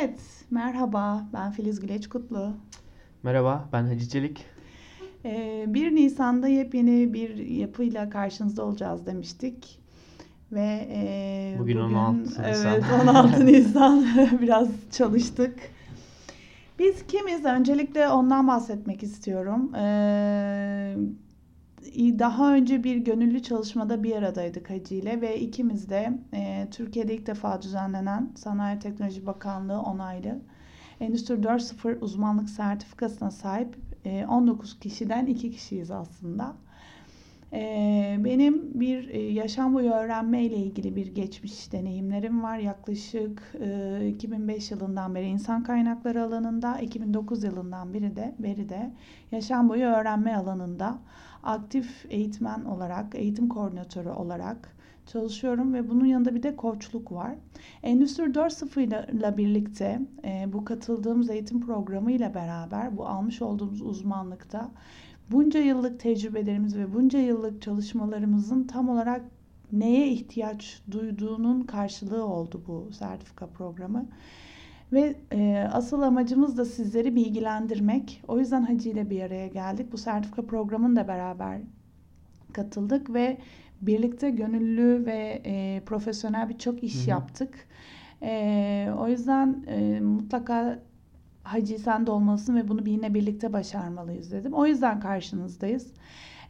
Evet, merhaba. Ben Filiz Güleç Kutlu. Merhaba, ben Hacı Çelik. Ee, 1 Nisan'da yepyeni bir yapıyla karşınızda olacağız demiştik. Ve e, bugün, bugün 16 Nisan. Evet, 16 Nisan biraz çalıştık. Biz kimiz? Öncelikle ondan bahsetmek istiyorum. Ee, daha önce bir gönüllü çalışmada bir aradaydık Hacı ile ve ikimiz de e, Türkiye'de ilk defa düzenlenen Sanayi Teknoloji Bakanlığı onaylı Endüstri 4.0 uzmanlık sertifikasına sahip e, 19 kişiden 2 kişiyiz aslında. E, benim bir e, yaşam boyu öğrenme ile ilgili bir geçmiş deneyimlerim var. Yaklaşık e, 2005 yılından beri insan kaynakları alanında, 2009 yılından beri de beri de yaşam boyu öğrenme alanında aktif eğitmen olarak, eğitim koordinatörü olarak çalışıyorum ve bunun yanında bir de koçluk var. Endüstri 4.0 ile birlikte e, bu katıldığımız eğitim programı ile beraber bu almış olduğumuz uzmanlıkta bunca yıllık tecrübelerimiz ve bunca yıllık çalışmalarımızın tam olarak neye ihtiyaç duyduğunun karşılığı oldu bu sertifika programı. Ve e, asıl amacımız da sizleri bilgilendirmek. O yüzden Hacı ile bir araya geldik. Bu sertifika programını da beraber katıldık ve birlikte gönüllü ve e, profesyonel birçok iş Hı-hı. yaptık. E, o yüzden e, mutlaka Hacı sen de olmalısın ve bunu yine birlikte başarmalıyız dedim. O yüzden karşınızdayız.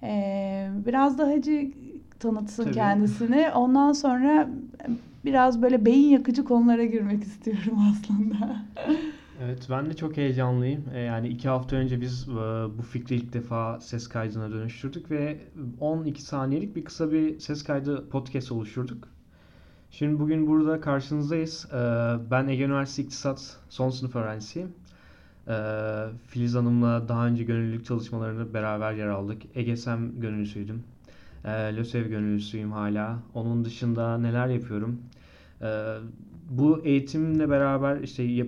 E, biraz da Hacı tanıtsın Tabii. kendisini. Ondan sonra biraz böyle beyin yakıcı konulara girmek istiyorum aslında. Evet ben de çok heyecanlıyım. E, yani iki hafta önce biz e, bu fikri ilk defa ses kaydına dönüştürdük ve 12 saniyelik bir kısa bir ses kaydı podcast oluşturduk. Şimdi bugün burada karşınızdayız. E, ben Ege Üniversitesi İktisat son sınıf öğrencisiyim. Filiz Hanım'la daha önce gönüllülük çalışmalarında beraber yer aldık. EGSM gönüllüsüydüm. LÖSEV gönüllüsüyüm hala. Onun dışında neler yapıyorum? Bu eğitimle beraber işte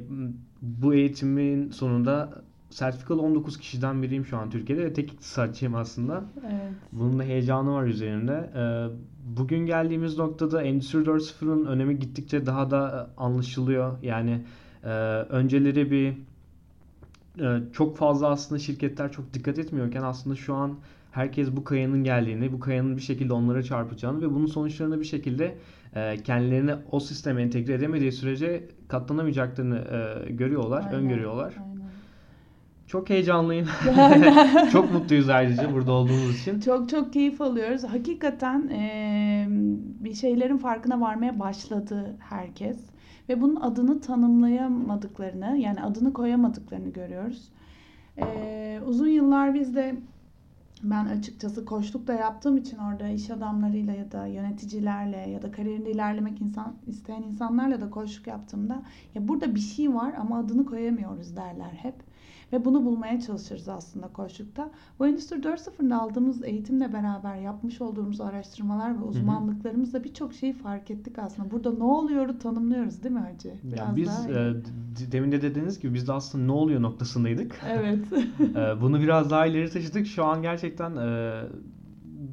bu eğitimin sonunda sertifikalı 19 kişiden biriyim şu an Türkiye'de ve tek iktisatçıyım aslında. Evet. Bunun da heyecanı var üzerinde. Ee, bugün geldiğimiz noktada Endüstri 4.0'ın önemi gittikçe daha da anlaşılıyor. Yani e, önceleri bir e, çok fazla aslında şirketler çok dikkat etmiyorken aslında şu an herkes bu kayanın geldiğini, bu kayanın bir şekilde onlara çarpacağını ve bunun sonuçlarını bir şekilde e, kendilerini o sisteme entegre edemediği sürece katlanamayacaklarını e, görüyorlar, aynen, öngörüyorlar. Aynen. Çok heyecanlıyım. çok mutluyuz ayrıca burada olduğumuz için. Çok çok keyif alıyoruz. Hakikaten e, bir şeylerin farkına varmaya başladı herkes. Ve bunun adını tanımlayamadıklarını yani adını koyamadıklarını görüyoruz. E, uzun yıllar biz de ben açıkçası koçluk da yaptığım için orada iş adamlarıyla ya da yöneticilerle ya da kariyerinde ilerlemek insan isteyen insanlarla da koçluk yaptığımda ya burada bir şey var ama adını koyamıyoruz derler hep. Ve bunu bulmaya çalışırız aslında koçlukta. Bu Endüstri 4.0'da aldığımız eğitimle beraber yapmış olduğumuz araştırmalar ve uzmanlıklarımızla birçok şeyi fark ettik aslında. Burada ne oluyoru tanımlıyoruz değil mi Hacı? Yani biz e, demin de dediğiniz gibi biz de aslında ne oluyor noktasındaydık. Evet. e, bunu biraz daha ileri taşıdık. Şu an gerçekten e,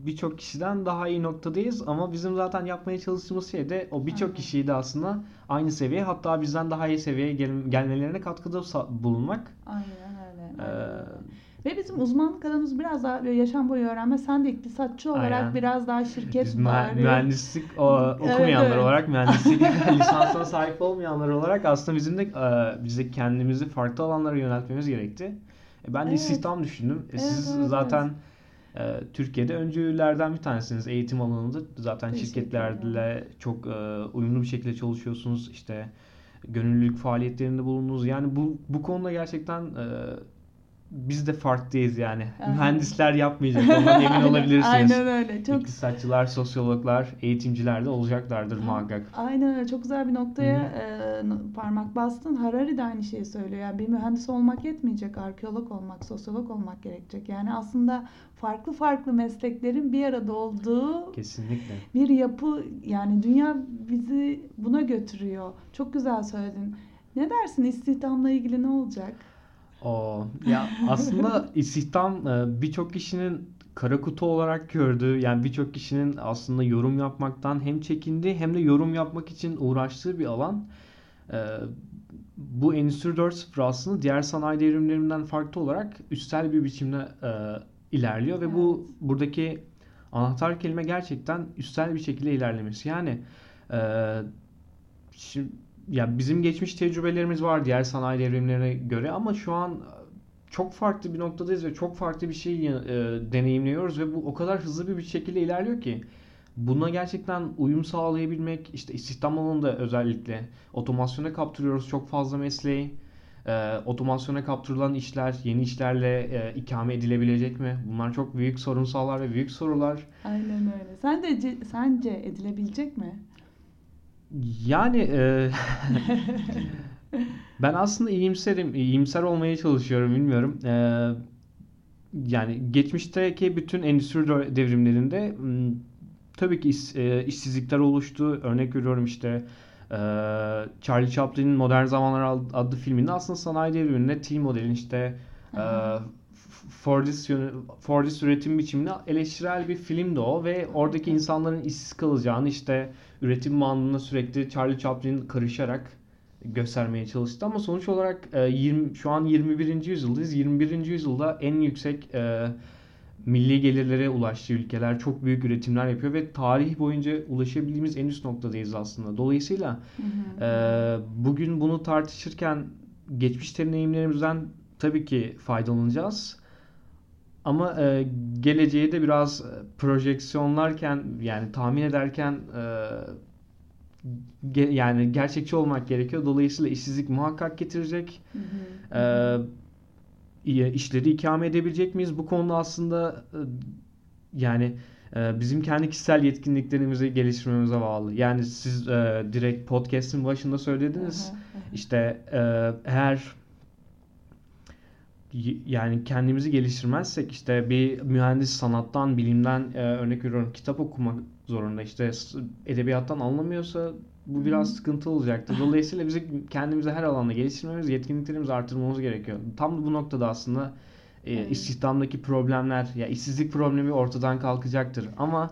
birçok kişiden daha iyi noktadayız ama bizim zaten yapmaya çalıştığımız şey de o birçok kişiyi de aslında aynı seviye hatta bizden daha iyi seviyeye gel- gelmelerine katkıda bulunmak. Aynen öyle. Ee, ve bizim uzmanlık alanımız biraz daha yaşam boyu öğrenme. Sen de iktisatçı olarak Aynen. biraz daha şirket Biz var. Mühendislik o, okumayanlar evet, evet. olarak, mühendislik lisansına sahip olmayanlar olarak aslında bizim de e, bize kendimizi farklı alanlara yöneltmemiz gerekti. E, ben de evet. istihdam düşündüm. E, siz evet, zaten evet Türkiye'de öncülerden bir tanesiniz eğitim alanında. Zaten şirketlerle çok e, uyumlu bir şekilde çalışıyorsunuz. İşte gönüllülük faaliyetlerinde bulundunuz. Yani bu bu konuda gerçekten e, biz de farklıyız yani. Aynen. Mühendisler yapmayacak ondan emin olabilirsiniz. Aynen öyle. Çok... İktisatçılar, sosyologlar, eğitimciler de olacaktırdır muhakkak. Aynen öyle. Çok güzel bir noktaya e, parmak bastın. Harari de aynı şeyi söylüyor. Yani bir mühendis olmak yetmeyecek. Arkeolog olmak, sosyolog olmak gerekecek. Yani aslında farklı farklı mesleklerin bir arada olduğu kesinlikle bir yapı yani dünya bizi buna götürüyor. Çok güzel söyledin. Ne dersin istihdamla ilgili ne olacak? O ya aslında istihdam e, birçok kişinin kara kutu olarak gördüğü yani birçok kişinin aslında yorum yapmaktan hem çekindi hem de yorum yapmak için uğraştığı bir alan. E, bu Endüstri 4.0 aslında diğer sanayi devrimlerinden farklı olarak üstel bir biçimde e, ilerliyor ve evet. bu buradaki anahtar kelime gerçekten üstel bir şekilde ilerlemesi. Yani e, şimdi ya bizim geçmiş tecrübelerimiz var diğer sanayi devrimlerine göre ama şu an çok farklı bir noktadayız ve çok farklı bir şey e, deneyimliyoruz ve bu o kadar hızlı bir, bir şekilde ilerliyor ki buna gerçekten uyum sağlayabilmek işte istihdam alanında özellikle otomasyona kaptırıyoruz çok fazla mesleği. E, otomasyona kaptırılan işler yeni işlerle e, ikame edilebilecek mi? Bunlar çok büyük sorunsallar ve büyük sorular. Aynen öyle. Sen de sence edilebilecek mi? Yani e, ben aslında iyimserim, iyimser olmaya çalışıyorum bilmiyorum. E, yani geçmişteki bütün endüstri devrimlerinde tabii ki iş, e, işsizlikler oluştu. Örnek veriyorum işte e, Charlie Chaplin'in Modern Zamanlar adlı filminde aslında sanayi devriminde T modelin işte e, Fordist, Fordist üretim biçimini eleştirel bir filmdi o ve oradaki insanların işsiz kalacağını işte üretim bandında sürekli Charlie Chaplin karışarak göstermeye çalıştı ama sonuç olarak e, 20 şu an 21. yüzyıldayız. 21. yüzyılda en yüksek e, milli gelirlere ulaştığı ülkeler çok büyük üretimler yapıyor ve tarih boyunca ulaşabildiğimiz en üst noktadayız aslında. Dolayısıyla hı hı. E, bugün bunu tartışırken geçmiş deneyimlerimizden tabii ki faydalanacağız. Ama e, geleceği de biraz projeksiyonlarken yani tahmin ederken e, ge, yani gerçekçi olmak gerekiyor. Dolayısıyla işsizlik muhakkak getirecek. Hı hı. E, işleri ikame edebilecek miyiz? Bu konuda aslında e, yani e, bizim kendi kişisel yetkinliklerimizi geliştirmemize bağlı. Yani siz e, direkt podcast'in başında söylediniz. Hı hı. İşte e, eğer yani kendimizi geliştirmezsek işte bir mühendis sanattan, bilimden e, örnek veriyorum kitap okumak zorunda. İşte edebiyattan anlamıyorsa bu biraz sıkıntı olacaktır. Dolayısıyla bizim kendimizi her alanda geliştirmemiz, yetkinliklerimizi artırmamız gerekiyor. Tam bu noktada aslında e, istihdamdaki problemler, ya işsizlik problemi ortadan kalkacaktır. Ama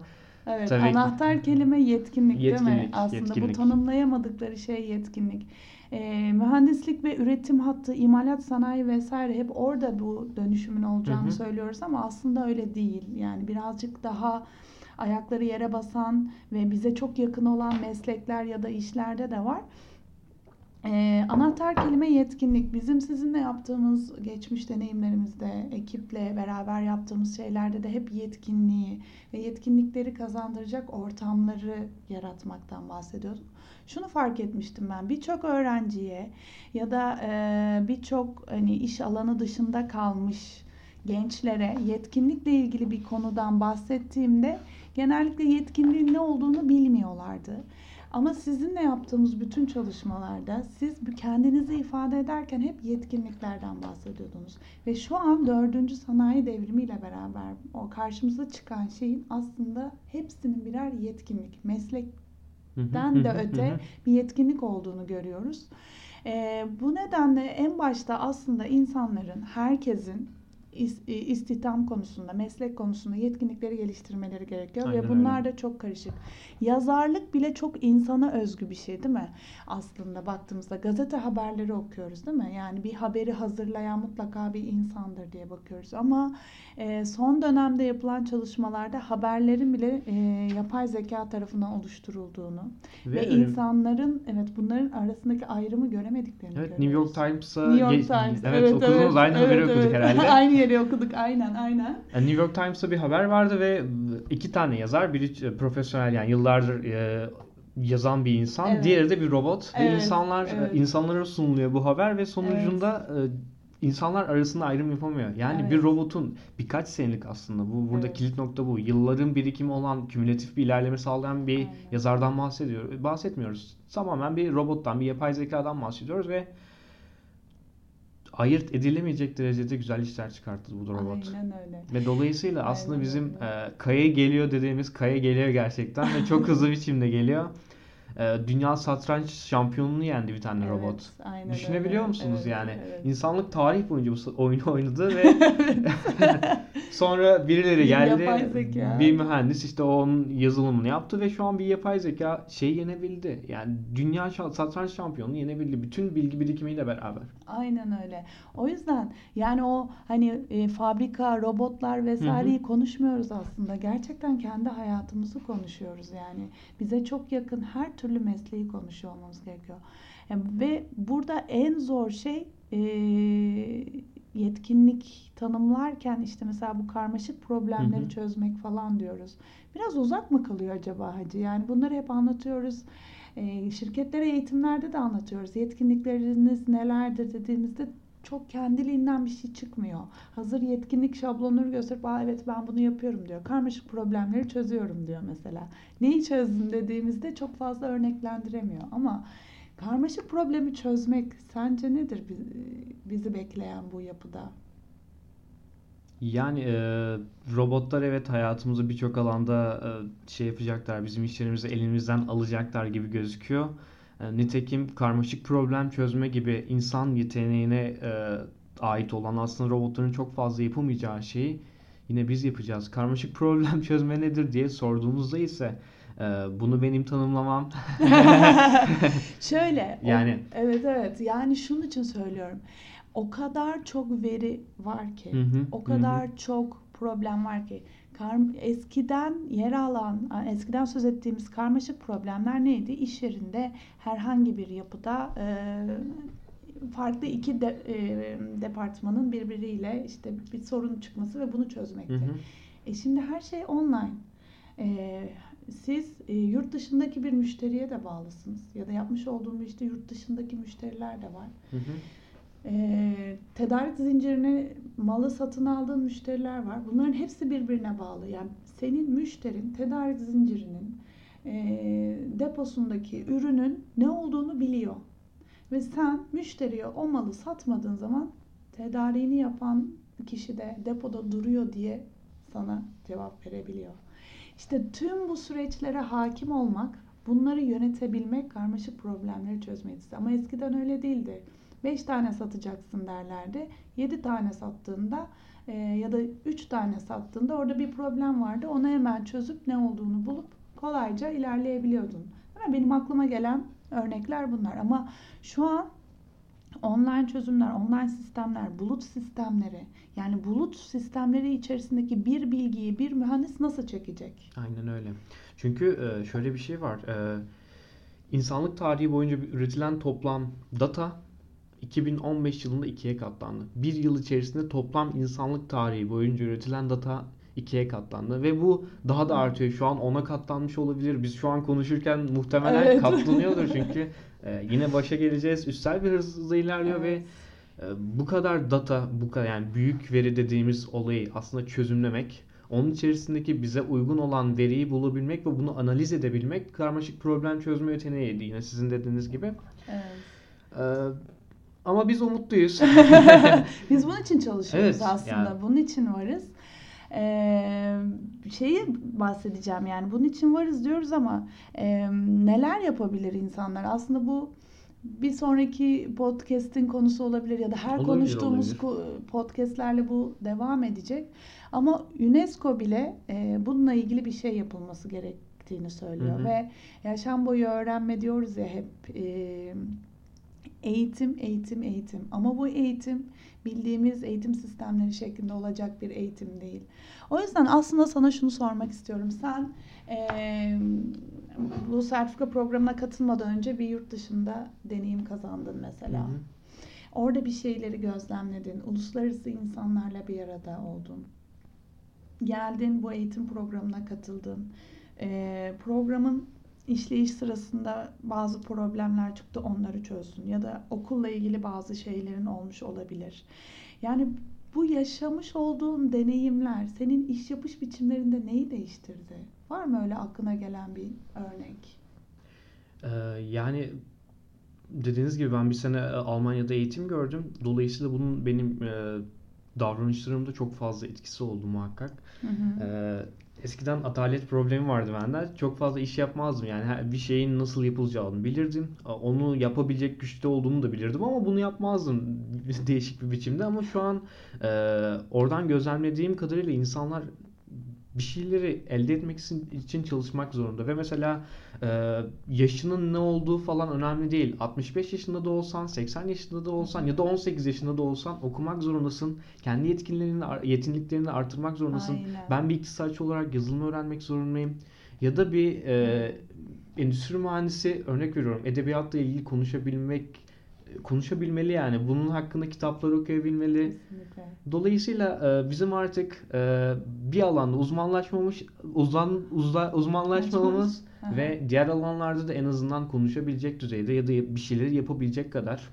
Evet, Tabii anahtar kelime yetkinlik, yetkinlik değil mi? Aslında yetkinlik. bu tanımlayamadıkları şey yetkinlik. E, mühendislik ve üretim hattı, imalat sanayi vesaire hep orada bu dönüşümün olacağını hı hı. söylüyoruz ama aslında öyle değil. Yani birazcık daha ayakları yere basan ve bize çok yakın olan meslekler ya da işlerde de var. Ee, anahtar kelime yetkinlik. Bizim sizinle yaptığımız geçmiş deneyimlerimizde, ekiple beraber yaptığımız şeylerde de hep yetkinliği ve yetkinlikleri kazandıracak ortamları yaratmaktan bahsediyorduk. Şunu fark etmiştim ben. Birçok öğrenciye ya da e, birçok hani iş alanı dışında kalmış gençlere yetkinlikle ilgili bir konudan bahsettiğimde genellikle yetkinliğin ne olduğunu bilmiyorlardı. Ama sizinle yaptığımız bütün çalışmalarda siz kendinizi ifade ederken hep yetkinliklerden bahsediyordunuz. Ve şu an dördüncü sanayi devrimiyle beraber o karşımıza çıkan şeyin aslında hepsinin birer yetkinlik, meslekten de öte bir yetkinlik olduğunu görüyoruz. E, bu nedenle en başta aslında insanların, herkesin istihdam konusunda, meslek konusunda yetkinlikleri geliştirmeleri gerekiyor Aynen ve bunlar öyle. da çok karışık. Yazarlık bile çok insana özgü bir şey değil mi? Aslında baktığımızda gazete haberleri okuyoruz değil mi? Yani bir haberi hazırlayan mutlaka bir insandır diye bakıyoruz ama e, son dönemde yapılan çalışmalarda haberlerin bile e, yapay zeka tarafından oluşturulduğunu ve, ve insanların evet bunların arasındaki ayrımı göremediklerini evet, görüyoruz. New York Times'a New York Times. Evet, evet okudunuz evet, aynı evet, haberi evet. okuduk herhalde. aynı yeri okuduk aynen aynen. Yani New York Times'ta bir haber vardı ve iki tane yazar, biri profesyonel yani yıllardır e, yazan bir insan, evet. diğeri de bir robot evet, ve insanlar evet. insanlara sunuluyor bu haber ve sonucunda evet. insanlar arasında ayrım yapamıyor. Yani evet. bir robotun birkaç senelik aslında bu burada evet. kilit nokta bu. Yılların birikimi olan kümülatif bir ilerleme sağlayan bir Aynen. yazardan bahsediyor. Bahsetmiyoruz. Tamamen bir robottan, bir yapay zekadan bahsediyoruz ve ayırt edilemeyecek derecede güzel işler çıkarttı bu robot. Aynen öyle. Ve dolayısıyla Aynen aslında bizim öyle. e, kaya geliyor dediğimiz kaya geliyor gerçekten ve çok hızlı biçimde geliyor. E, dünya satranç şampiyonunu yendi bir tane Evet, robot. aynen Düşünebiliyor öyle. musunuz Evet, yani? evet. İnsanlık tarih boyunca bu oyunu oynadı ve sonra birileri Bir geldi. Bir mühendis işte onun yazılımını yaptı ve şu an bir yapay zeka şeyi yenebildi. Yani dünya satranç şampiyonunu yenebildi. Bütün bilgi birikimiyle beraber. Aynen öyle. O yüzden yani o hani e, fabrika, robotlar vesaireyi konuşmuyoruz aslında. Gerçekten kendi hayatımızı konuşuyoruz yani. Bize çok yakın her türlü mesleği konuşuyor olmamız gerekiyor. Yani ve burada en zor şey e, yetkinlik tanımlarken işte mesela bu karmaşık problemleri Hı hı. çözmek falan diyoruz. Biraz uzak mı kalıyor acaba Hacı? Yani bunları hep anlatıyoruz. E, şirketlere eğitimlerde de anlatıyoruz. Yetkinlikleriniz nelerdir dediğimizde çok kendiliğinden bir şey çıkmıyor. Hazır yetkinlik şablonları gösterip Aa, evet ben bunu yapıyorum diyor. Karmaşık problemleri çözüyorum diyor mesela. Neyi çözdün dediğimizde çok fazla örneklendiremiyor. Ama karmaşık problemi çözmek sence nedir bi- bizi bekleyen bu yapıda? Yani e, robotlar evet hayatımızı birçok alanda e, şey yapacaklar, bizim işlerimizi elimizden alacaklar gibi gözüküyor. E, nitekim karmaşık problem çözme gibi insan yeteneğine e, ait olan aslında robotların çok fazla yapamayacağı şeyi yine biz yapacağız. Karmaşık problem çözme nedir diye sorduğunuzda ise e, bunu benim tanımlamam Şöyle. o- Yani- evet evet. Yani şunun için söylüyorum. O kadar çok veri var ki. Hı hı, O hı kadar çok problem var ki. Kar, eskiden yer alan, eskiden söz ettiğimiz karmaşık problemler neydi? İş yerinde herhangi bir yapıda e, farklı iki de, e, departmanın birbiriyle işte bir sorun çıkması ve bunu çözmekti. Hı hı. E şimdi her şey online. E, siz e, yurt dışındaki bir müşteriye de bağlısınız. Ya da yapmış olduğum işte yurt dışındaki müşteriler de var. Hı hı. E, tedarik zincirine malı satın aldığın müşteriler var. Bunların hepsi birbirine bağlı. Yani senin müşterin tedarik zincirinin e, deposundaki ürünün ne olduğunu biliyor. Ve sen müşteriye o malı satmadığın zaman tedariğini yapan kişi de depoda duruyor diye sana cevap verebiliyor. İşte tüm bu süreçlere hakim olmak, bunları yönetebilmek karmaşık problemleri çözmeyi. Ama eskiden öyle değildi. 5 tane satacaksın derlerdi. 7 tane sattığında e, ya da 3 tane sattığında orada bir problem vardı. Onu hemen çözüp ne olduğunu bulup kolayca ilerleyebiliyordun. Benim aklıma gelen örnekler bunlar. Ama şu an online çözümler, online sistemler, bulut sistemleri yani bulut sistemleri içerisindeki bir bilgiyi bir mühendis nasıl çekecek? Aynen öyle. Çünkü e, şöyle bir şey var. E, İnsanlık tarihi boyunca üretilen toplam data 2015 yılında ikiye katlandı. Bir yıl içerisinde toplam insanlık tarihi boyunca üretilen data ikiye katlandı ve bu daha da artıyor. Şu an ona katlanmış olabilir. Biz şu an konuşurken muhtemelen Evet. katlanıyordur çünkü e, yine başa geleceğiz. Üstel bir hızla ilerliyor ve e, bu kadar data, bu kadar yani büyük veri dediğimiz olayı aslında çözümlemek, onun içerisindeki bize uygun olan veriyi bulabilmek ve bunu analiz edebilmek karmaşık problem çözme yeteneğiydi yine sizin dediğiniz gibi. Evet. E, ama biz umutluyuz. Biz bunun için çalışıyoruz Evet, aslında. yani. Bunun için varız. Ee, şeyi bahsedeceğim yani bunun için varız diyoruz ama e, neler yapabilir insanlar? Aslında bu bir sonraki podcast'in konusu olabilir ya da her Olabilir, konuştuğumuz olabilir. podcast'lerle bu devam edecek. Ama UNESCO bile e, bununla ilgili bir şey yapılması gerektiğini söylüyor Hı hı. ve yaşam boyu öğrenme diyoruz ya hep e, eğitim, eğitim, eğitim. Ama bu eğitim bildiğimiz eğitim sistemleri şeklinde olacak bir eğitim değil. O yüzden aslında sana şunu sormak istiyorum. Sen eee, bu sertifika programına katılmadan önce bir yurt dışında deneyim kazandın mesela. Hı hı. Orada bir şeyleri gözlemledin. Uluslararası insanlarla bir arada oldun. Geldin bu eğitim programına katıldın. Eee, programın işleyiş sırasında bazı problemler çıktı onları çözdün. Ya da okulla ilgili bazı şeylerin olmuş olabilir. Yani bu yaşamış olduğun deneyimler senin iş yapış biçimlerinde neyi değiştirdi? Var mı öyle aklına gelen bir örnek? Ee, yani dediğiniz gibi ben bir sene e, Almanya'da eğitim gördüm. Dolayısıyla bunun benim e, davranışlarımda çok fazla etkisi oldu muhakkak. Hı hı. Ee, eskiden adalet problemi vardı bende. Çok fazla iş yapmazdım yani bir şeyin nasıl yapılacağını bilirdim. Onu yapabilecek güçte olduğumu da bilirdim ama bunu yapmazdım değişik bir biçimde. Ama şu an e, oradan gözlemlediğim kadarıyla insanlar bir şeyleri elde etmek için, çalışmak zorunda ve mesela e, yaşının ne olduğu falan önemli değil. 65 yaşında da olsan, 80 yaşında da olsan ya da 18 yaşında da olsan okumak zorundasın. Kendi yetkinlerini, yeteneklerini artırmak zorundasın. Aynen. Ben bir iktisatçı olarak yazılımı öğrenmek zorundayım. Ya da bir e, endüstri mühendisi örnek veriyorum edebiyatla ilgili konuşabilmek konuşabilmeli yani. Bunun hakkında kitaplar okuyabilmeli. Kesinlikle. Dolayısıyla e, bizim artık e, bir alanda uzmanlaşmamış uzman uzla, hı. ve diğer alanlarda da en azından konuşabilecek düzeyde ya da bir şeyleri yapabilecek kadar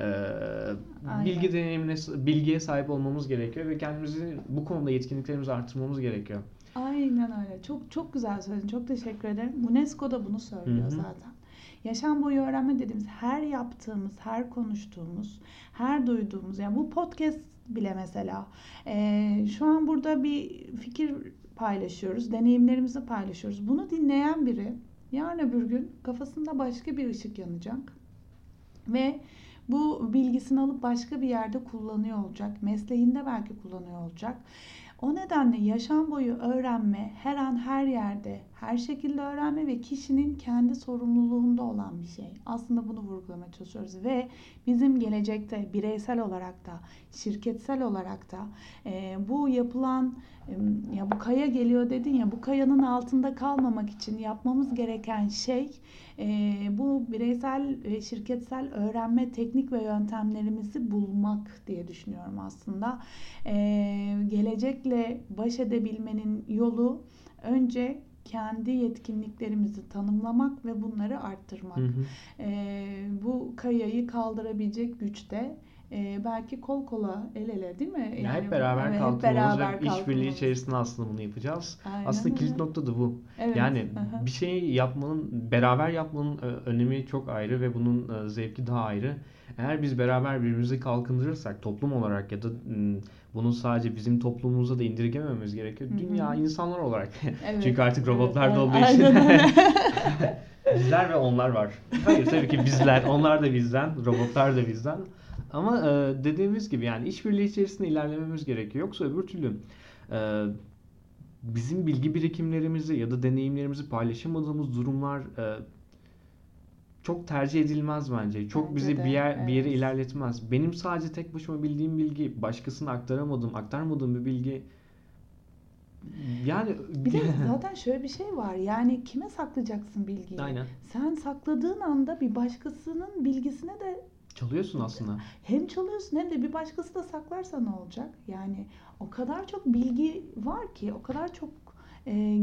e, Aynen. bilgi deneyimine bilgiye sahip olmamız gerekiyor ve kendimizi bu konuda yetkinliklerimizi artırmamız gerekiyor. Aynen öyle. Çok çok güzel söyledin. Çok teşekkür ederim. UNESCO da bunu söylüyor Hı hı. zaten. Yaşam boyu öğrenme dediğimiz her yaptığımız, her konuştuğumuz, her duyduğumuz yani bu podcast bile mesela eee, şu an burada bir fikir paylaşıyoruz, deneyimlerimizi paylaşıyoruz. Bunu dinleyen biri yarın öbür gün kafasında başka bir ışık yanacak ve bu bilgisini alıp başka bir yerde kullanıyor olacak. Mesleğinde belki kullanıyor olacak. O nedenle yaşam boyu öğrenme her an her yerde, her şekilde öğrenme ve kişinin kendi sorumluluğunda olan bir şey. Aslında bunu vurgulamaya çalışıyoruz ve bizim gelecekte bireysel olarak da, şirketsel olarak da e, bu yapılan e, ya bu kaya geliyor dedin ya bu kayanın altında kalmamak için yapmamız gereken şey bu bireysel ve şirketsel öğrenme teknik ve yöntemlerimizi bulmak diye düşünüyorum aslında. E, gelecekle baş edebilmenin yolu önce kendi yetkinliklerimizi tanımlamak ve bunları arttırmak. Hı hı. E, bu kayayı kaldırabilecek güçte e, belki kol kola el ele değil mi? Ya hep beraber evet, beraber ve işbirliği içerisinde aslında bunu yapacağız. Aynen Aslında kilit öyle. nokta da bu. Evet, Yani aha. bir şey yapmanın, beraber yapmanın e, önemi çok ayrı ve bunun e, zevki daha ayrı. Eğer biz beraber birbirimizi kalkındırırsak toplum olarak ya da bunu sadece bizim toplumumuza da indirgemememiz gerekiyor. Hı hı. Dünya insanlar olarak. Evet, Çünkü artık evet, robotlar da evet, olduğu için. Bizler ve onlar var. Hayır tabii ki bizler, onlar da bizden, robotlar da bizden. Ama e, dediğimiz gibi yani işbirliği içerisinde ilerlememiz gerekiyor. Yoksa öbür türlü e, bizim bilgi birikimlerimizi ya da deneyimlerimizi paylaşamadığımız durumlar e, çok tercih edilmez bence. Çok Bence bizi de, bir yer bir yere evet. ilerletmez. Benim sadece tek başıma bildiğim bilgi, başkasına aktaramadığım, aktarmadığım bir bilgi yani Bir de zaten şöyle bir şey var. Yani kime saklayacaksın bilgiyi? aynen Sen sakladığın anda bir başkasının bilgisine de çalıyorsun aslında. hem çalıyorsun hem de bir başkası da saklarsa ne olacak? Yani o kadar çok bilgi var ki, o kadar çok e,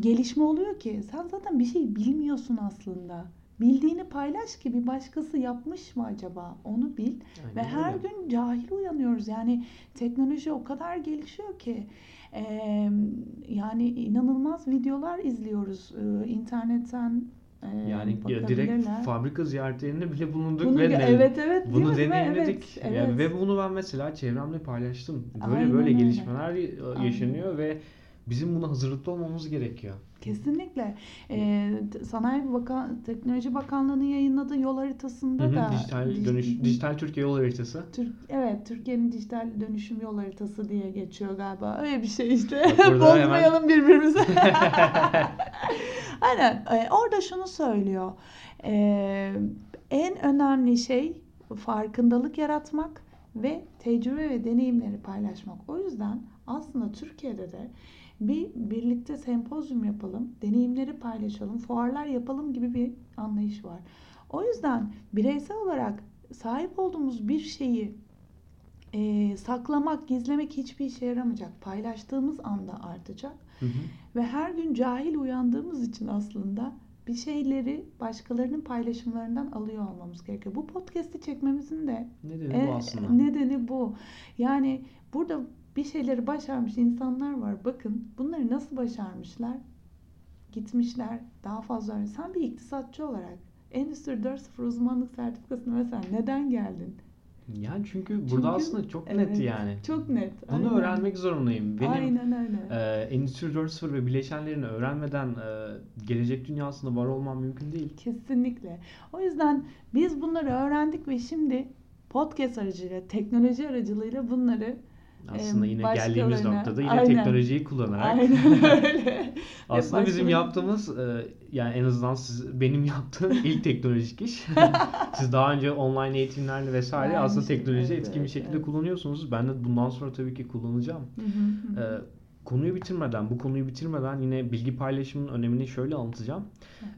gelişme oluyor ki sen zaten bir şey bilmiyorsun aslında. Bildiğini paylaş ki bir başkası yapmış mı acaba? Onu bil. Ve Aynen her öyle. gün cahil uyanıyoruz. Yani teknoloji o kadar gelişiyor ki eee, yani inanılmaz videolar izliyoruz Eee, internetten eee, Yani ya direkt fabrika ziyaretlerinde bile bulunduk Bunu ve ne- evet evet bunu deneyimledik. Evet, Yani evet. ve bunu ben mesela çevremde paylaştım. Böyle Aynen böyle öyle. gelişmeler yaşanıyor ve bizim buna hazırlıklı olmamız gerekiyor. Kesinlikle. Eee, t- Sanayi Bakan Teknoloji Bakanlığı'nın yayınladığı yol haritasında Hı hı, da dijital dij- dönüş dijital Türkiye yol haritası. Türk, evet Türkiye'nin dijital dönüşüm yol haritası diye geçiyor galiba. Öyle bir şey işte. Burada hemen- Bozmayalım birbirimizi. Aynen. Ee, orada şunu söylüyor. Ee, en önemli şey farkındalık yaratmak ve tecrübe ve deneyimleri paylaşmak. O yüzden aslında Türkiye'de de bir birlikte sempozyum yapalım, deneyimleri paylaşalım, fuarlar yapalım gibi bir anlayış var. O yüzden bireysel olarak sahip olduğumuz bir şeyi e, saklamak, gizlemek hiçbir işe yaramayacak. Paylaştığımız anda artacak. Hı hı. Ve her gün cahil uyandığımız için aslında bir şeyleri başkalarının paylaşımlarından alıyor olmamız gerekiyor. Bu podcast'i çekmemizin de Nedeni e, bu aslında. nedeni bu. Yani burada bir şeyleri başarmış insanlar var. Bakın bunları nasıl başarmışlar? Gitmişler daha fazla öğren- Sen bir iktisatçı olarak Endüstri 4.0 uzmanlık sertifikasına mesela neden geldin? Yani çünkü burada Çünkü- aslında çok Evet, net yani. Çok net. Bunu aynen. öğrenmek zorundayım. Benim Aynen öyle. e, Endüstri 4.0 ve bileşenlerini öğrenmeden e, gelecek dünyasında var olmam mümkün değil. Kesinlikle. O yüzden biz bunları öğrendik ve şimdi podcast aracılığıyla, teknoloji aracılığıyla bunları Aslında yine başkalarına- geldiğimiz noktada yine Aynen. teknolojiyi kullanarak aynen öyle. aslında bizim başkalarına- yaptığımız e, yani en azından siz, benim yaptığım ilk teknolojik iş. Siz daha önce online eğitimlerle vesaire Vermiş, aslında teknolojiyi evet, etkin bir şekilde evet. kullanıyorsunuz. Ben de bundan sonra tabii ki kullanacağım. Hı hı, hı E, konuyu bitirmeden, bu konuyu bitirmeden yine bilgi paylaşımının önemini şöyle anlatacağım.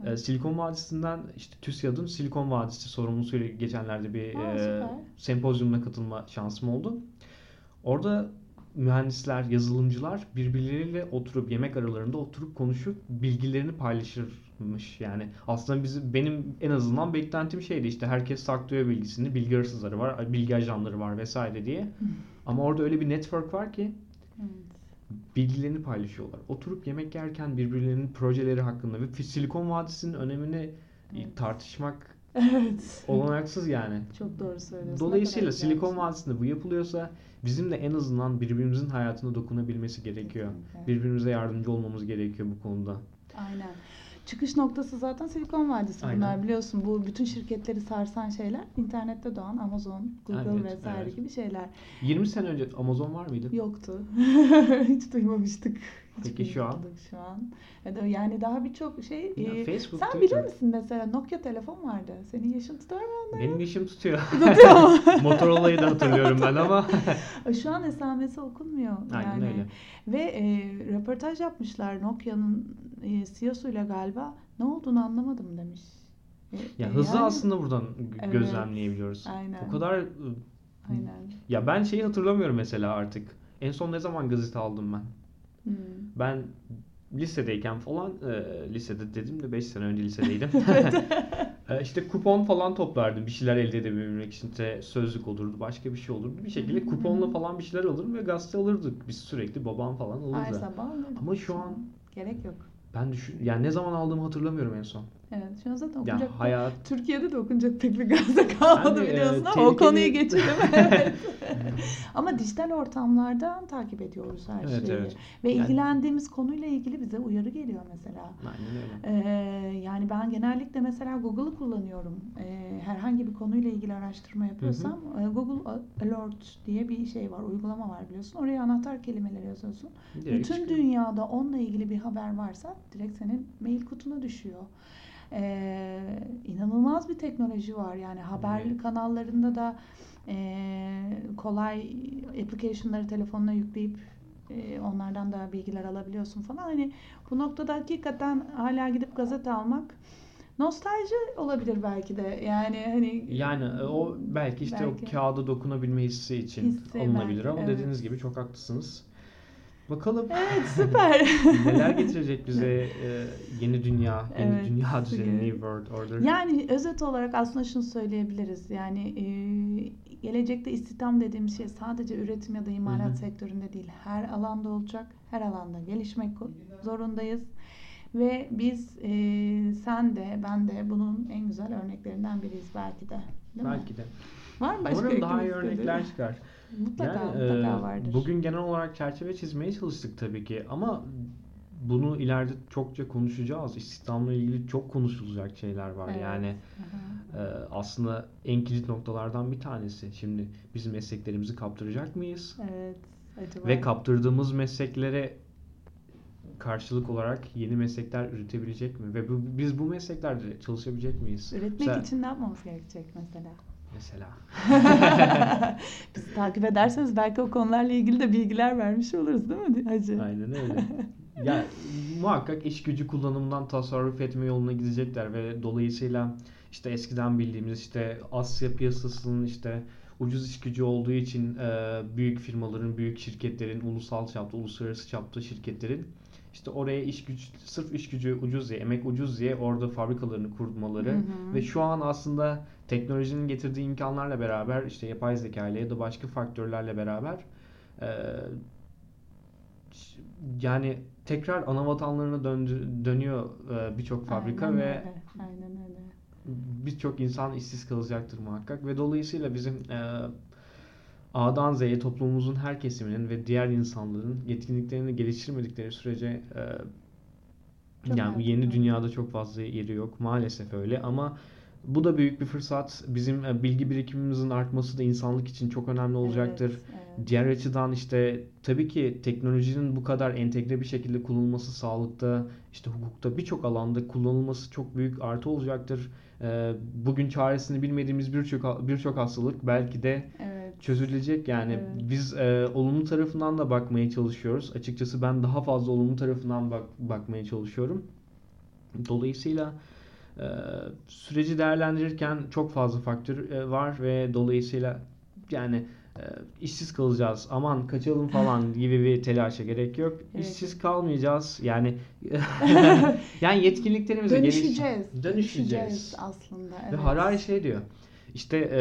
Hı hı. E, Silikon Vadisi'nden işte TÜSİAD'ın Silikon Vadisi sorumlusuyla geçenlerde bir Aa, e, sempozyumuna katılma şansım oldu. Orada mühendisler, yazılımcılar birbirleriyle oturup yemek aralarında oturup konuşup bilgilerini paylaşırmış. Yani aslında bizim benim en azından beklentim şeydi işte herkes saklıyor bilgisini, bilgi hırsızları var, bilgi ajanları var vesaire diye. Ama orada öyle bir network var ki Evet. bilgilerini paylaşıyorlar. Oturup yemek yerken birbirlerinin projeleri hakkında ve Silikon Vadisi'nin önemini Evet. tartışmak Evet. olanaksız yani. Çok doğru söylüyorsun. Dolayısıyla Silikon şey. Vadisi'nde bu yapılıyorsa bizim de en azından birbirimizin hayatına dokunabilmesi gerekiyor. Kesinlikle. Birbirimize yardımcı olmamız gerekiyor bu konuda. Aynen. Çıkış noktası zaten Silikon Vadisi Aynen. bunlar biliyorsun. Bu bütün şirketleri sarsan şeyler internette doğan Amazon, Google Evet, vesaire evet. gibi şeyler 20 sene önce Amazon var mıydı? yoktu. Hiç duymamıştık. Peki şu an? şu an. Yani daha birçok şey. Ya e, Facebook, sen Twitter. bilir misin mesela Nokia telefon vardı. Senin yaşın tutar mı onda? Benim işim tutuyor. Tutuyor mu? Motorola'yı da hatırlıyorum ben ama. Şu an esamesi okunmuyor. Aynen yani. öyle. Ve e, röportaj yapmışlar Nokia'nın e, CEO'suyla galiba. Ne olduğunu anlamadım demiş. E, Ya e, hızı yani- aslında buradan Evet. gözlemleyebiliyoruz. Aynen. O kadar Aynen. ya ben şeyi hatırlamıyorum mesela artık. En son ne zaman gazete aldım ben? Hmm. Ben lisedeyken falan e, lisede dedim de 5 sene önce lisedeydim. E, işte kupon falan toplardım bir şeyler elde edebilmek için. İşte sözlük olurdu, başka bir şey olurdu. Bir şekilde hı. kuponla falan bir şeyler alırım ve gazete alırdık. Biz sürekli babam falan Her alırdı. sabah alırdım. Ama şu an Gerek yok. ben düşün yani ne zaman aldığımı hatırlamıyorum en son. Evet şu an zaten Ya okunacak. hayat Türkiye'de de okunacak pek bir gazete kalmadı Yani, e, biliyorsun ama o tehlikeli- konuyu geçelim. evet. ama dijital ortamlardan takip ediyoruz her Evet, şeyi. evet. Ve Yani- ilgilendiğimiz konuyla ilgili bize uyarı geliyor mesela. aynen öyle. Ee, yani ben genellikle mesela Google'ı kullanıyorum. Ee, herhangi bir konuyla ilgili araştırma yapıyorsam e, Google Alert diye bir şey var, uygulama var biliyorsun. Oraya anahtar kelimeleri yazıyorsun. Direkt Bütün çıkıyor. dünyada onunla ilgili bir haber varsa direkt senin mail kutuna düşüyor. Ee, inanılmaz bir teknoloji var yani haber kanallarında da e, kolay application'ları telefonuna yükleyip e, onlardan da bilgiler alabiliyorsun falan. Hani bu noktada hakikaten hala gidip gazete almak nostalji olabilir belki de. Yani hani Yani e, o belki işte Belki. o kağıda dokunabilme hissi için Hissi alınabilir belki, ama evet. dediğiniz gibi çok haklısınız. Bakalım evet süper. neler getirecek bize e, yeni dünya, yeni Evet, dünya düzeni, New World Order. Yani özet olarak aslında şunu söyleyebiliriz. Yani e, gelecekte istihdam dediğimiz şey sadece üretim ya da imalat Hı hı. sektöründe değil. Her alanda olacak. Her alanda gelişmek zorundayız. Ve biz e, sen de ben de bunun en güzel örneklerinden biriyiz belki de. Değil mi? Belki de. Var mı başka Umarım daha iyi örnekler çıkar. Mutlaka Yani mutlaka e, vardır. bugün genel olarak çerçeve çizmeye çalıştık tabii ki ama bunu ileride çokça konuşacağız. İstihdamla ilgili çok konuşulacak şeyler var. Evet. Yani e, aslında en kilit noktalardan bir tanesi. Şimdi biz mesleklerimizi kaptıracak mıyız? Evet. Acaba Ve kaptırdığımız mesleklere karşılık olarak yeni meslekler üretebilecek mi? Ve bu, biz bu mesleklerde çalışabilecek miyiz? üretmek Mesela- için ne yapmamız gerekecek mesela? Mesela. Bizi takip ederseniz belki o konularla ilgili de bilgiler vermiş oluruz değil mi Hacı? Aynen öyle. Ya muhakkak iş gücü kullanımından tasarruf etme yoluna gidecekler ve dolayısıyla işte eskiden bildiğimiz işte Asya piyasasının işte ucuz iş gücü olduğu için e, büyük firmaların, büyük şirketlerin, ulusal çapta, uluslararası çapta şirketlerin işte oraya iş gücü, sırf iş gücü ucuz diye, emek ucuz diye orada fabrikalarını kurmaları Hı hı. ve şu an aslında teknolojinin getirdiği imkanlarla beraber işte yapay zeka ile ya da başka faktörlerle beraber e, yani tekrar ana vatanlarına döndü, dönüyor e, birçok fabrika Aynen ve öyle, Aynen öyle. birçok insan işsiz kalacaktır muhakkak ve dolayısıyla bizim e, A'dan Z'ye toplumumuzun her kesiminin ve diğer insanların yetkinliklerini geliştirmedikleri sürece e, Çok yani haklısın. yeni dünyada çok fazla yeri yok maalesef öyle ama bu da büyük bir fırsat. Bizim e, bilgi birikimimizin artması da insanlık için çok önemli olacaktır. Evet, evet. Diğer açıdan işte tabii ki teknolojinin bu kadar entegre bir şekilde kullanılması sağlıkta, işte hukukta birçok alanda kullanılması çok büyük artı olacaktır. Ee, Bugün çaresini bilmediğimiz birçok birçok hastalık belki de Evet. çözülecek. Yani Evet. biz e, olumlu tarafından da bakmaya çalışıyoruz. Açıkçası ben daha fazla olumlu tarafından bak bakmaya çalışıyorum. Dolayısıyla e, süreci değerlendirirken çok fazla faktör e, var ve dolayısıyla yani e, işsiz kalacağız, aman kaçalım falan gibi bir telaşa gerek yok. Evet. İşsiz kalmayacağız. Yani yani yetkinliklerimizi Dönüşeceğiz. geliş- dönüşeceğiz. aslında. Ve Evet. Harari şey diyor. İşte e,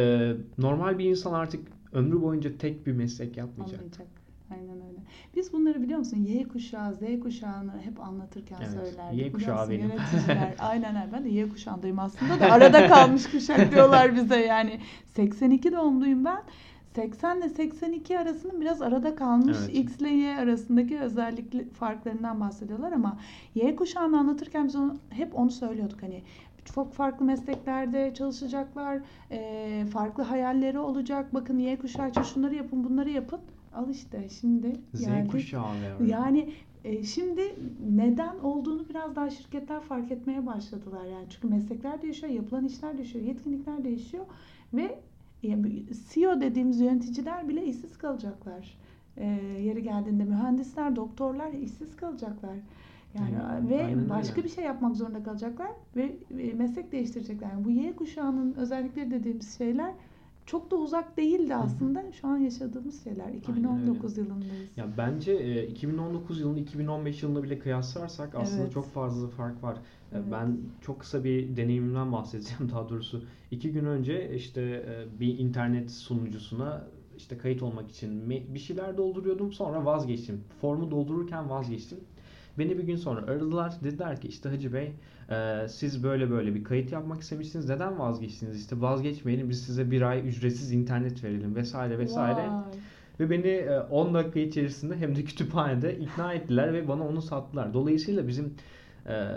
normal bir insan artık ömrü boyunca tek bir meslek yapmayacak. Olmayacak. Aynen öyle. Biz bunları biliyor musun? Y kuşağı, Z kuşağını hep anlatırken Evet, söylerdik. Y kuşağı benim. Yöneticiler. Aynen öyle. Ben de Y kuşağındayım aslında da arada kalmış kuşak diyorlar bize yani. 82 doğumluyum ben. 80 ile 82 arasının biraz arada kalmış Evet. X ile Y arasındaki özellikli farklarından bahsediyorlar ama Y kuşağını anlatırken biz onu, hep onu söylüyorduk hani çok farklı mesleklerde çalışacaklar, eee, farklı hayalleri olacak. Bakın Y kuşağı için şunları yapın, bunları yapın. Al işte şimdi Z geldik. kuşağı ve Yani e, şimdi neden olduğunu biraz daha şirketler fark etmeye başladılar yani çünkü meslekler değişiyor, yapılan işler değişiyor, yetkinlikler değişiyor ve yani CEO dediğimiz yöneticiler bile işsiz kalacaklar. E, yeri geldiğinde mühendisler, doktorlar işsiz kalacaklar. Yani Aynen, ve aynen başka öyle. bir şey yapmak zorunda kalacaklar ve e, meslek değiştirecekler. Yani bu Y kuşağının özellikleri dediğimiz şeyler çok da uzak değildi aslında. Şu an yaşadığımız şeyler. 2019 yılındayız. Ya bence e, 2019 yılını 2015 yılına bile kıyaslarsak aslında Evet. çok fazla fark var. E, Evet. Ben çok kısa bir deneyimimden bahsedeceğim daha doğrusu. İki gün önce işte e, bir internet sunucusuna işte kayıt olmak için bir şeyler dolduruyordum sonra vazgeçtim. Formu doldururken vazgeçtim. Beni bir gün sonra aradılar. Dediler ki işte Hacı Bey e, siz böyle böyle bir kayıt yapmak istemişsiniz. Neden vazgeçtiniz? İşte vazgeçmeyelim biz size bir ay ücretsiz internet verelim vesaire vesaire. Vay. Ve beni e, 10 dakika içerisinde hem de kütüphanede ikna ettiler ve bana onu sattılar. Dolayısıyla bizim e,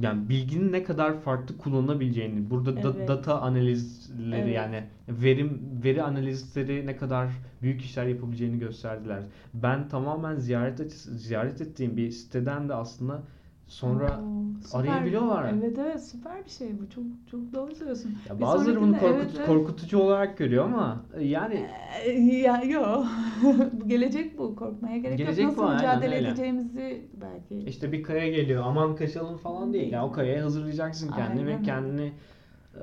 yani bilginin ne kadar farklı kullanılabileceğini, burada da- Evet. data analizleri Evet. yani verim veri analizleri ne kadar büyük işler yapabileceğini gösterdiler. Ben tamamen ziyaret et, ziyaret ettiğim bir siteden de aslında sonra Oo, arayabiliyorlar. Evet evet süper bir şey bu. Çok çok doğru söylüyorsun. ya Bir bazıları bunu korkut- evet, evet. korkutucu olarak görüyor ama e, yani Ee, Ya yok. bu gelecek bu. Korkmaya gerek Gelecek yok. bu, Nasıl aynen mücadele öyle. edeceğimizi belki. İşte bir kaya geliyor aman kaçalım falan değil. Yani o kayaya hazırlayacaksın kendini Aynen ve öyle. kendini e,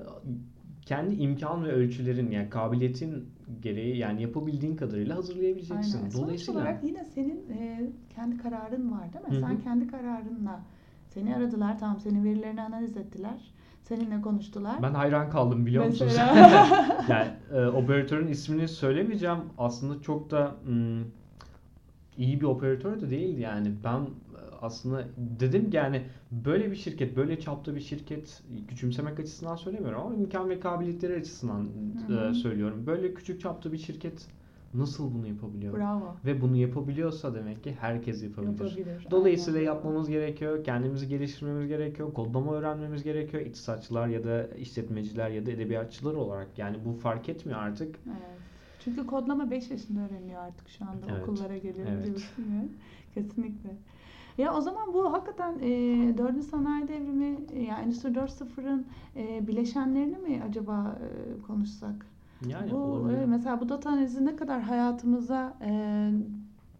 kendi imkan ve ölçülerin yani kabiliyetin gereği yani yapabildiğin kadarıyla hazırlayabileceksin. Aynen. Sonuç Dolayısıyla olarak yine senin e, kendi kararın var değil mi? Hı hı. Sen kendi kararınla seni aradılar. Tamam senin verilerini analiz ettiler. Seninle konuştular. ben hayran kaldım biliyor musunuz? Yani e, operatörün ismini söylemeyeceğim. Aslında çok da mm, iyi bir operatör de değildi yani. Ben e, aslında dedim ki yani böyle bir şirket, böyle çapta bir şirket küçümsemek açısından söylemiyorum ama imkan ve kabiliyetleri açısından e, söylüyorum. Böyle küçük çapta bir şirket nasıl bunu yapabiliyor? Bravo. Ve bunu yapabiliyorsa demek ki herkes yapabilir. Yapabilir. Dolayısıyla Aynen. yapmamız gerekiyor, kendimizi geliştirmemiz gerekiyor, kodlama öğrenmemiz gerekiyor. İktisatçılar ya da işletmeciler ya da edebiyatçılar olarak yani bu fark etmiyor artık. Evet. Çünkü kodlama 5 yaşında öğreniliyor artık şu anda Evet. okullara geliyor Evet. biliyorsun ya. Kesinlikle. Ya o zaman bu hakikaten e, 4. sanayi devrimi yani Endüstri 4.0'ın e, bileşenlerini mi acaba e, konuşsak? Yani bu olabilir. mesela bu data analizi ne kadar hayatımıza e,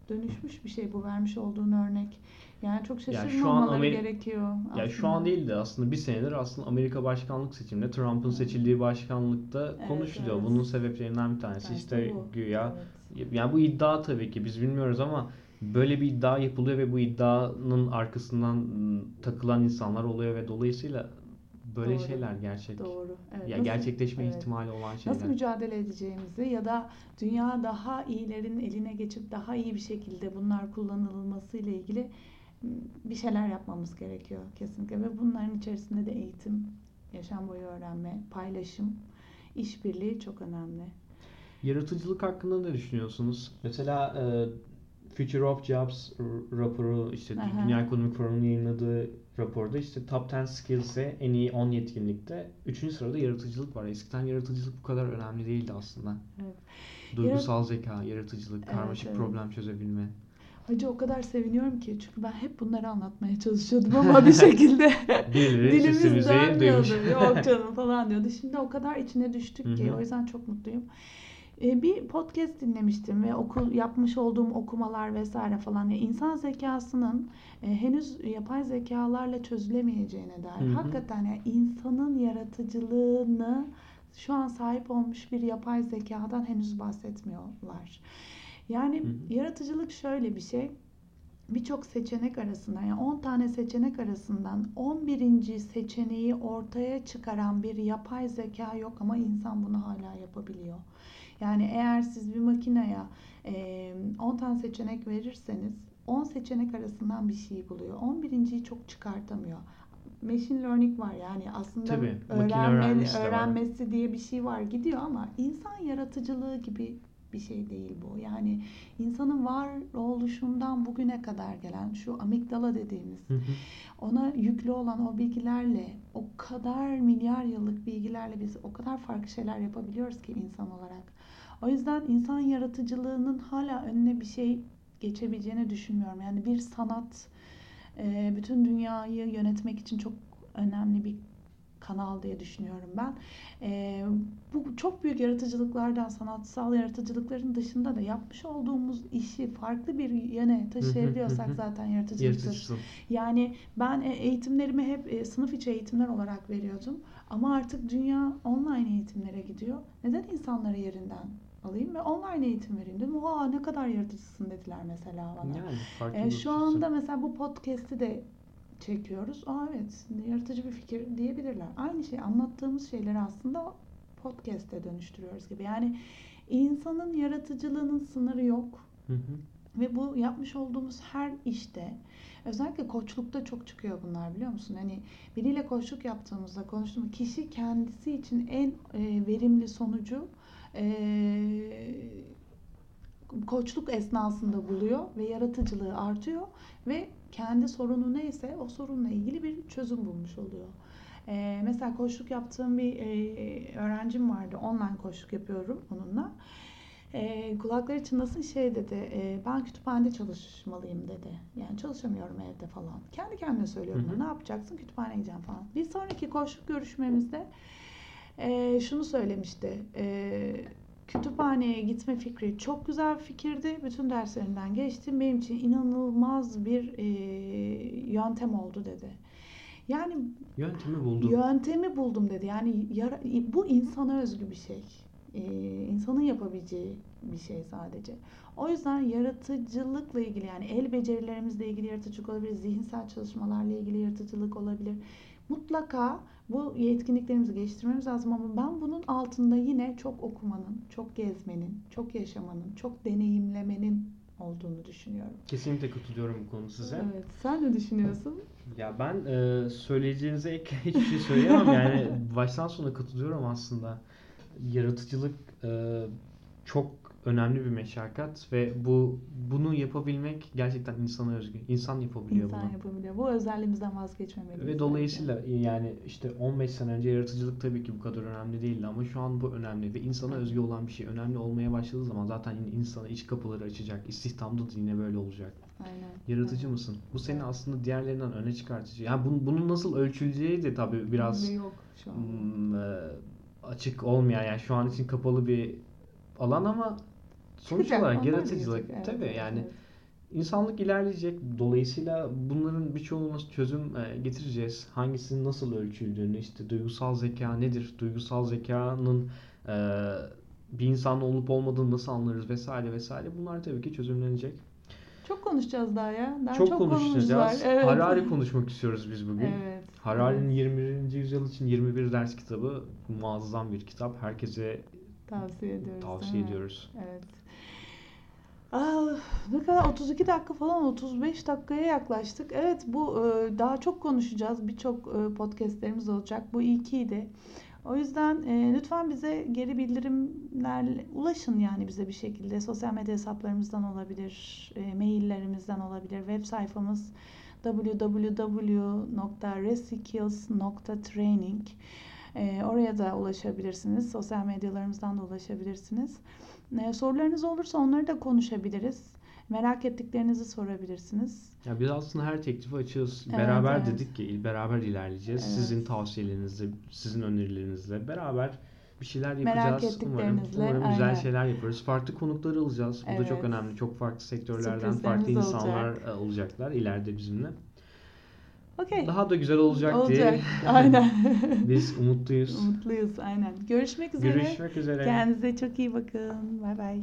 dönüşmüş bir şey bu vermiş olduğun örnek. Yani çok Yani şaşırmamaları Ameri- gerekiyor. Ya şu aslında. an değil de aslında bir senedir aslında Amerika başkanlık seçiminde Trump'ın seçildiği başkanlıkta Evet, konuşuluyor. evet. Bunun sebeplerinden bir tanesi Bence işte bu. güya Evet. yani bu iddia tabii ki biz bilmiyoruz ama böyle bir iddia yapılıyor ve bu iddianın arkasından takılan insanlar oluyor ve dolayısıyla böyle Doğru. şeyler gerçek. Doğru. Evet. Ya Nasıl- gerçekleşme evet. ihtimali olan şeyler. Nasıl mücadele edeceğimizi ya da dünya daha iyilerin eline geçip daha iyi bir şekilde bunlar kullanılması ile ilgili bir şeyler yapmamız gerekiyor kesinlikle ve bunların içerisinde de eğitim yaşam boyu öğrenme, paylaşım, işbirliği çok önemli. Yaratıcılık hakkında ne düşünüyorsunuz? Mesela e, Future of Jobs raporu işte Aha. Dünya Ekonomik Forumu'nun yayınladığı raporda işte Top 10 Skills'e en iyi 10 yetkinlikte 3. sırada yaratıcılık var. Eskiden yaratıcılık bu kadar önemli değildi aslında. Evet. Duygusal zeka, yaratıcılık, Evet, karmaşık evet. problem çözebilme. Hacı o kadar seviniyorum ki çünkü ben hep bunları anlatmaya çalışıyordum ama bir şekilde dilimiz dönmüyordu. Yok canım falan diyordu. Şimdi o kadar içine düştük ki o yüzden çok mutluyum. Ee, Bir podcast dinlemiştim ve okul yapmış olduğum okumalar vesaire falan ya insan zekasının e, henüz yapay zekalarla çözülemeyeceğine dair Hı hı. hakikaten ya insanın yaratıcılığını şu an sahip olmuş bir yapay zekadan henüz bahsetmiyorlar. Yani Hı hı. yaratıcılık şöyle bir şey. Birçok seçenek arasından yani 10 tane seçenek arasından 11. seçeneği ortaya çıkaran bir yapay zeka yok ama insan bunu hala yapabiliyor. Yani eğer siz bir makineye e, 10 tane seçenek verirseniz 10 seçenek arasından bir şey buluyor. 11.yi çok çıkartamıyor. Machine learning var yani aslında Tabii, öğrenme, öğrenmesi diye bir şey var gidiyor ama insan yaratıcılığı gibi bir şey değil bu. Yani insanın varoluşundan bugüne kadar gelen şu amigdala dediğimiz Hı hı. ona yüklü olan o bilgilerle o kadar milyar yıllık bilgilerle biz o kadar farklı şeyler yapabiliyoruz ki insan olarak. O yüzden insan yaratıcılığının hala önüne bir şey geçebileceğini düşünmüyorum. Yani bir sanat e, bütün dünyayı yönetmek için çok önemli bir kanal diye düşünüyorum ben. E, bu çok büyük yaratıcılıklardan, sanatsal yaratıcılıkların dışında da yapmış olduğumuz işi farklı bir yöne taşıyabiliyorsak zaten yaratıcılıktır. Yaratıcısın. Yani ben e, eğitimlerimi hep e, sınıf içi eğitimler olarak veriyordum. Ama artık dünya online eğitimlere gidiyor. Neden insanları yerinden alayım ve online eğitim vereyim dedim. Oha ne kadar yaratıcısın dediler mesela bana. Yani E, şu anda mesela bu podcast'i de çekiyoruz. Aa evet yaratıcı bir fikir diyebilirler. Aynı şey anlattığımız şeyleri aslında podcast'e dönüştürüyoruz gibi. Yani insanın yaratıcılığının sınırı yok. Hı hı. Ve bu yapmış olduğumuz her işte özellikle koçlukta çok çıkıyor bunlar biliyor musun? Hani biriyle koçluk yaptığımızda konuştuğumuz kişi kendisi için en e, verimli sonucu koçluk esnasında buluyor ve yaratıcılığı artıyor ve kendi sorunu neyse o sorunla ilgili bir çözüm bulmuş oluyor. E, mesela koçluk yaptığım bir e, öğrencim vardı. Online koçluk yapıyorum onunla. E, kulakları çınlasın şey dedi. e, ben kütüphanede çalışmalıyım dedi. Yani çalışamıyorum evde falan. Kendi kendine söylüyorum. Hı hı. Ne yapacaksın? Kütüphaneye gideceğim falan. Bir sonraki koçluk görüşmemizde e, şunu söylemişti. E, kütüphaneye gitme fikri çok güzel bir fikirdi. Bütün derslerinden geçtim. Benim için inanılmaz bir e, yöntem oldu dedi. Yani Yöntemi buldum. Yöntemi buldum dedi. Yani yara- bu insana özgü bir şey. Ee, insanın yapabileceği bir şey sadece. O yüzden yaratıcılıkla ilgili yani el becerilerimizle ilgili yaratıcılık olabilir, zihinsel çalışmalarla ilgili yaratıcılık olabilir. Mutlaka bu yetkinliklerimizi geliştirmemiz lazım ama ben bunun altında yine çok okumanın, çok gezmenin, çok yaşamanın, çok deneyimlemenin olduğunu düşünüyorum. Kesinlikle katılıyorum bu konuda size. Evet, sen ne düşünüyorsun? Ya ben e, söyleyeceğinize ek hiçbir şey söyleyemem yani baştan sona katılıyorum aslında. Yaratıcılık e, çok önemli bir meşakkat ve bu bunu yapabilmek gerçekten insana özgü. İnsan yapabiliyor İnsan bunu. yapabiliyor. Bu özelliğimizden vazgeçmemeliyiz. Ve dolayısıyla yani işte 15 sene önce yaratıcılık tabii ki bu kadar önemli değildi ama şu an bu önemli ve insana özgü olan bir şey önemli olmaya başladığı zaman zaten insana iç kapıları açacak. İstihdamda da yine böyle olacak. Aynen. Yaratıcı mısın? Bu seni aslında diğerlerinden öne çıkartıcı. Yani bunun, bunun nasıl ölçüleceği de tabii biraz yok şu an. hmm, e, açık olmayan yani şu an için kapalı bir alan ama sonuç Çıkacak, olarak yaratıcılık. Evet, tabii yani evet. insanlık ilerleyecek. Dolayısıyla bunların birçoğuna çözüm e, getireceğiz. Hangisinin nasıl ölçüldüğünü işte duygusal zeka nedir? Duygusal zekanın e, bir insanda olup olmadığını nasıl anlarız vesaire vesaire. Bunlar tabii ki çözümlenecek. Çok konuşacağız daha ya. Daha Çok, çok, konumuz var. konuşacağız. Evet. Harari konuşmak istiyoruz biz bugün. Evet. Harari'nin evet. 21. yüzyıl için 21 ders kitabı muazzam bir kitap. Herkese Tavsiye ediyoruz. tavsiye ediyoruz. Evet. Aa, ne kadar 32 dakika falan 35 dakikaya yaklaştık. Evet bu e, daha çok konuşacağız. Birçok e, podcastlerimiz olacak. Bu ilkiydi. O yüzden e, lütfen bize geri bildirimlerle ulaşın yani bize bir şekilde. Sosyal medya hesaplarımızdan olabilir, e, maillerimizden olabilir. Web sayfamız www.resikills.training e, Oraya da ulaşabilirsiniz. Sosyal medyalarımızdan da ulaşabilirsiniz. E, sorularınız olursa onları da konuşabiliriz. Merak ettiklerinizi sorabilirsiniz. Ya biz aslında her teklifi açığız. Evet, beraber evet. dedik ki beraber ilerleyeceğiz. Evet. Sizin tavsiyelerinizle, sizin önerilerinizle beraber bir şeyler Merak yapacağız. Umarım, ettiklerinizle, umarım güzel aynen. şeyler yaparız. Farklı konukları alacağız. Bu da çok Evet. önemli. Çok farklı sektörlerden farklı insanlar olacak. e, olacaklar ileride bizimle. Okey. Daha da güzel olacak, Olacak. diye Aynen. biz umutluyuz. Umutluyuz. Aynen. Görüşmek üzere. Görüşmek üzere. Kendinize çok iyi bakın. Bay bay.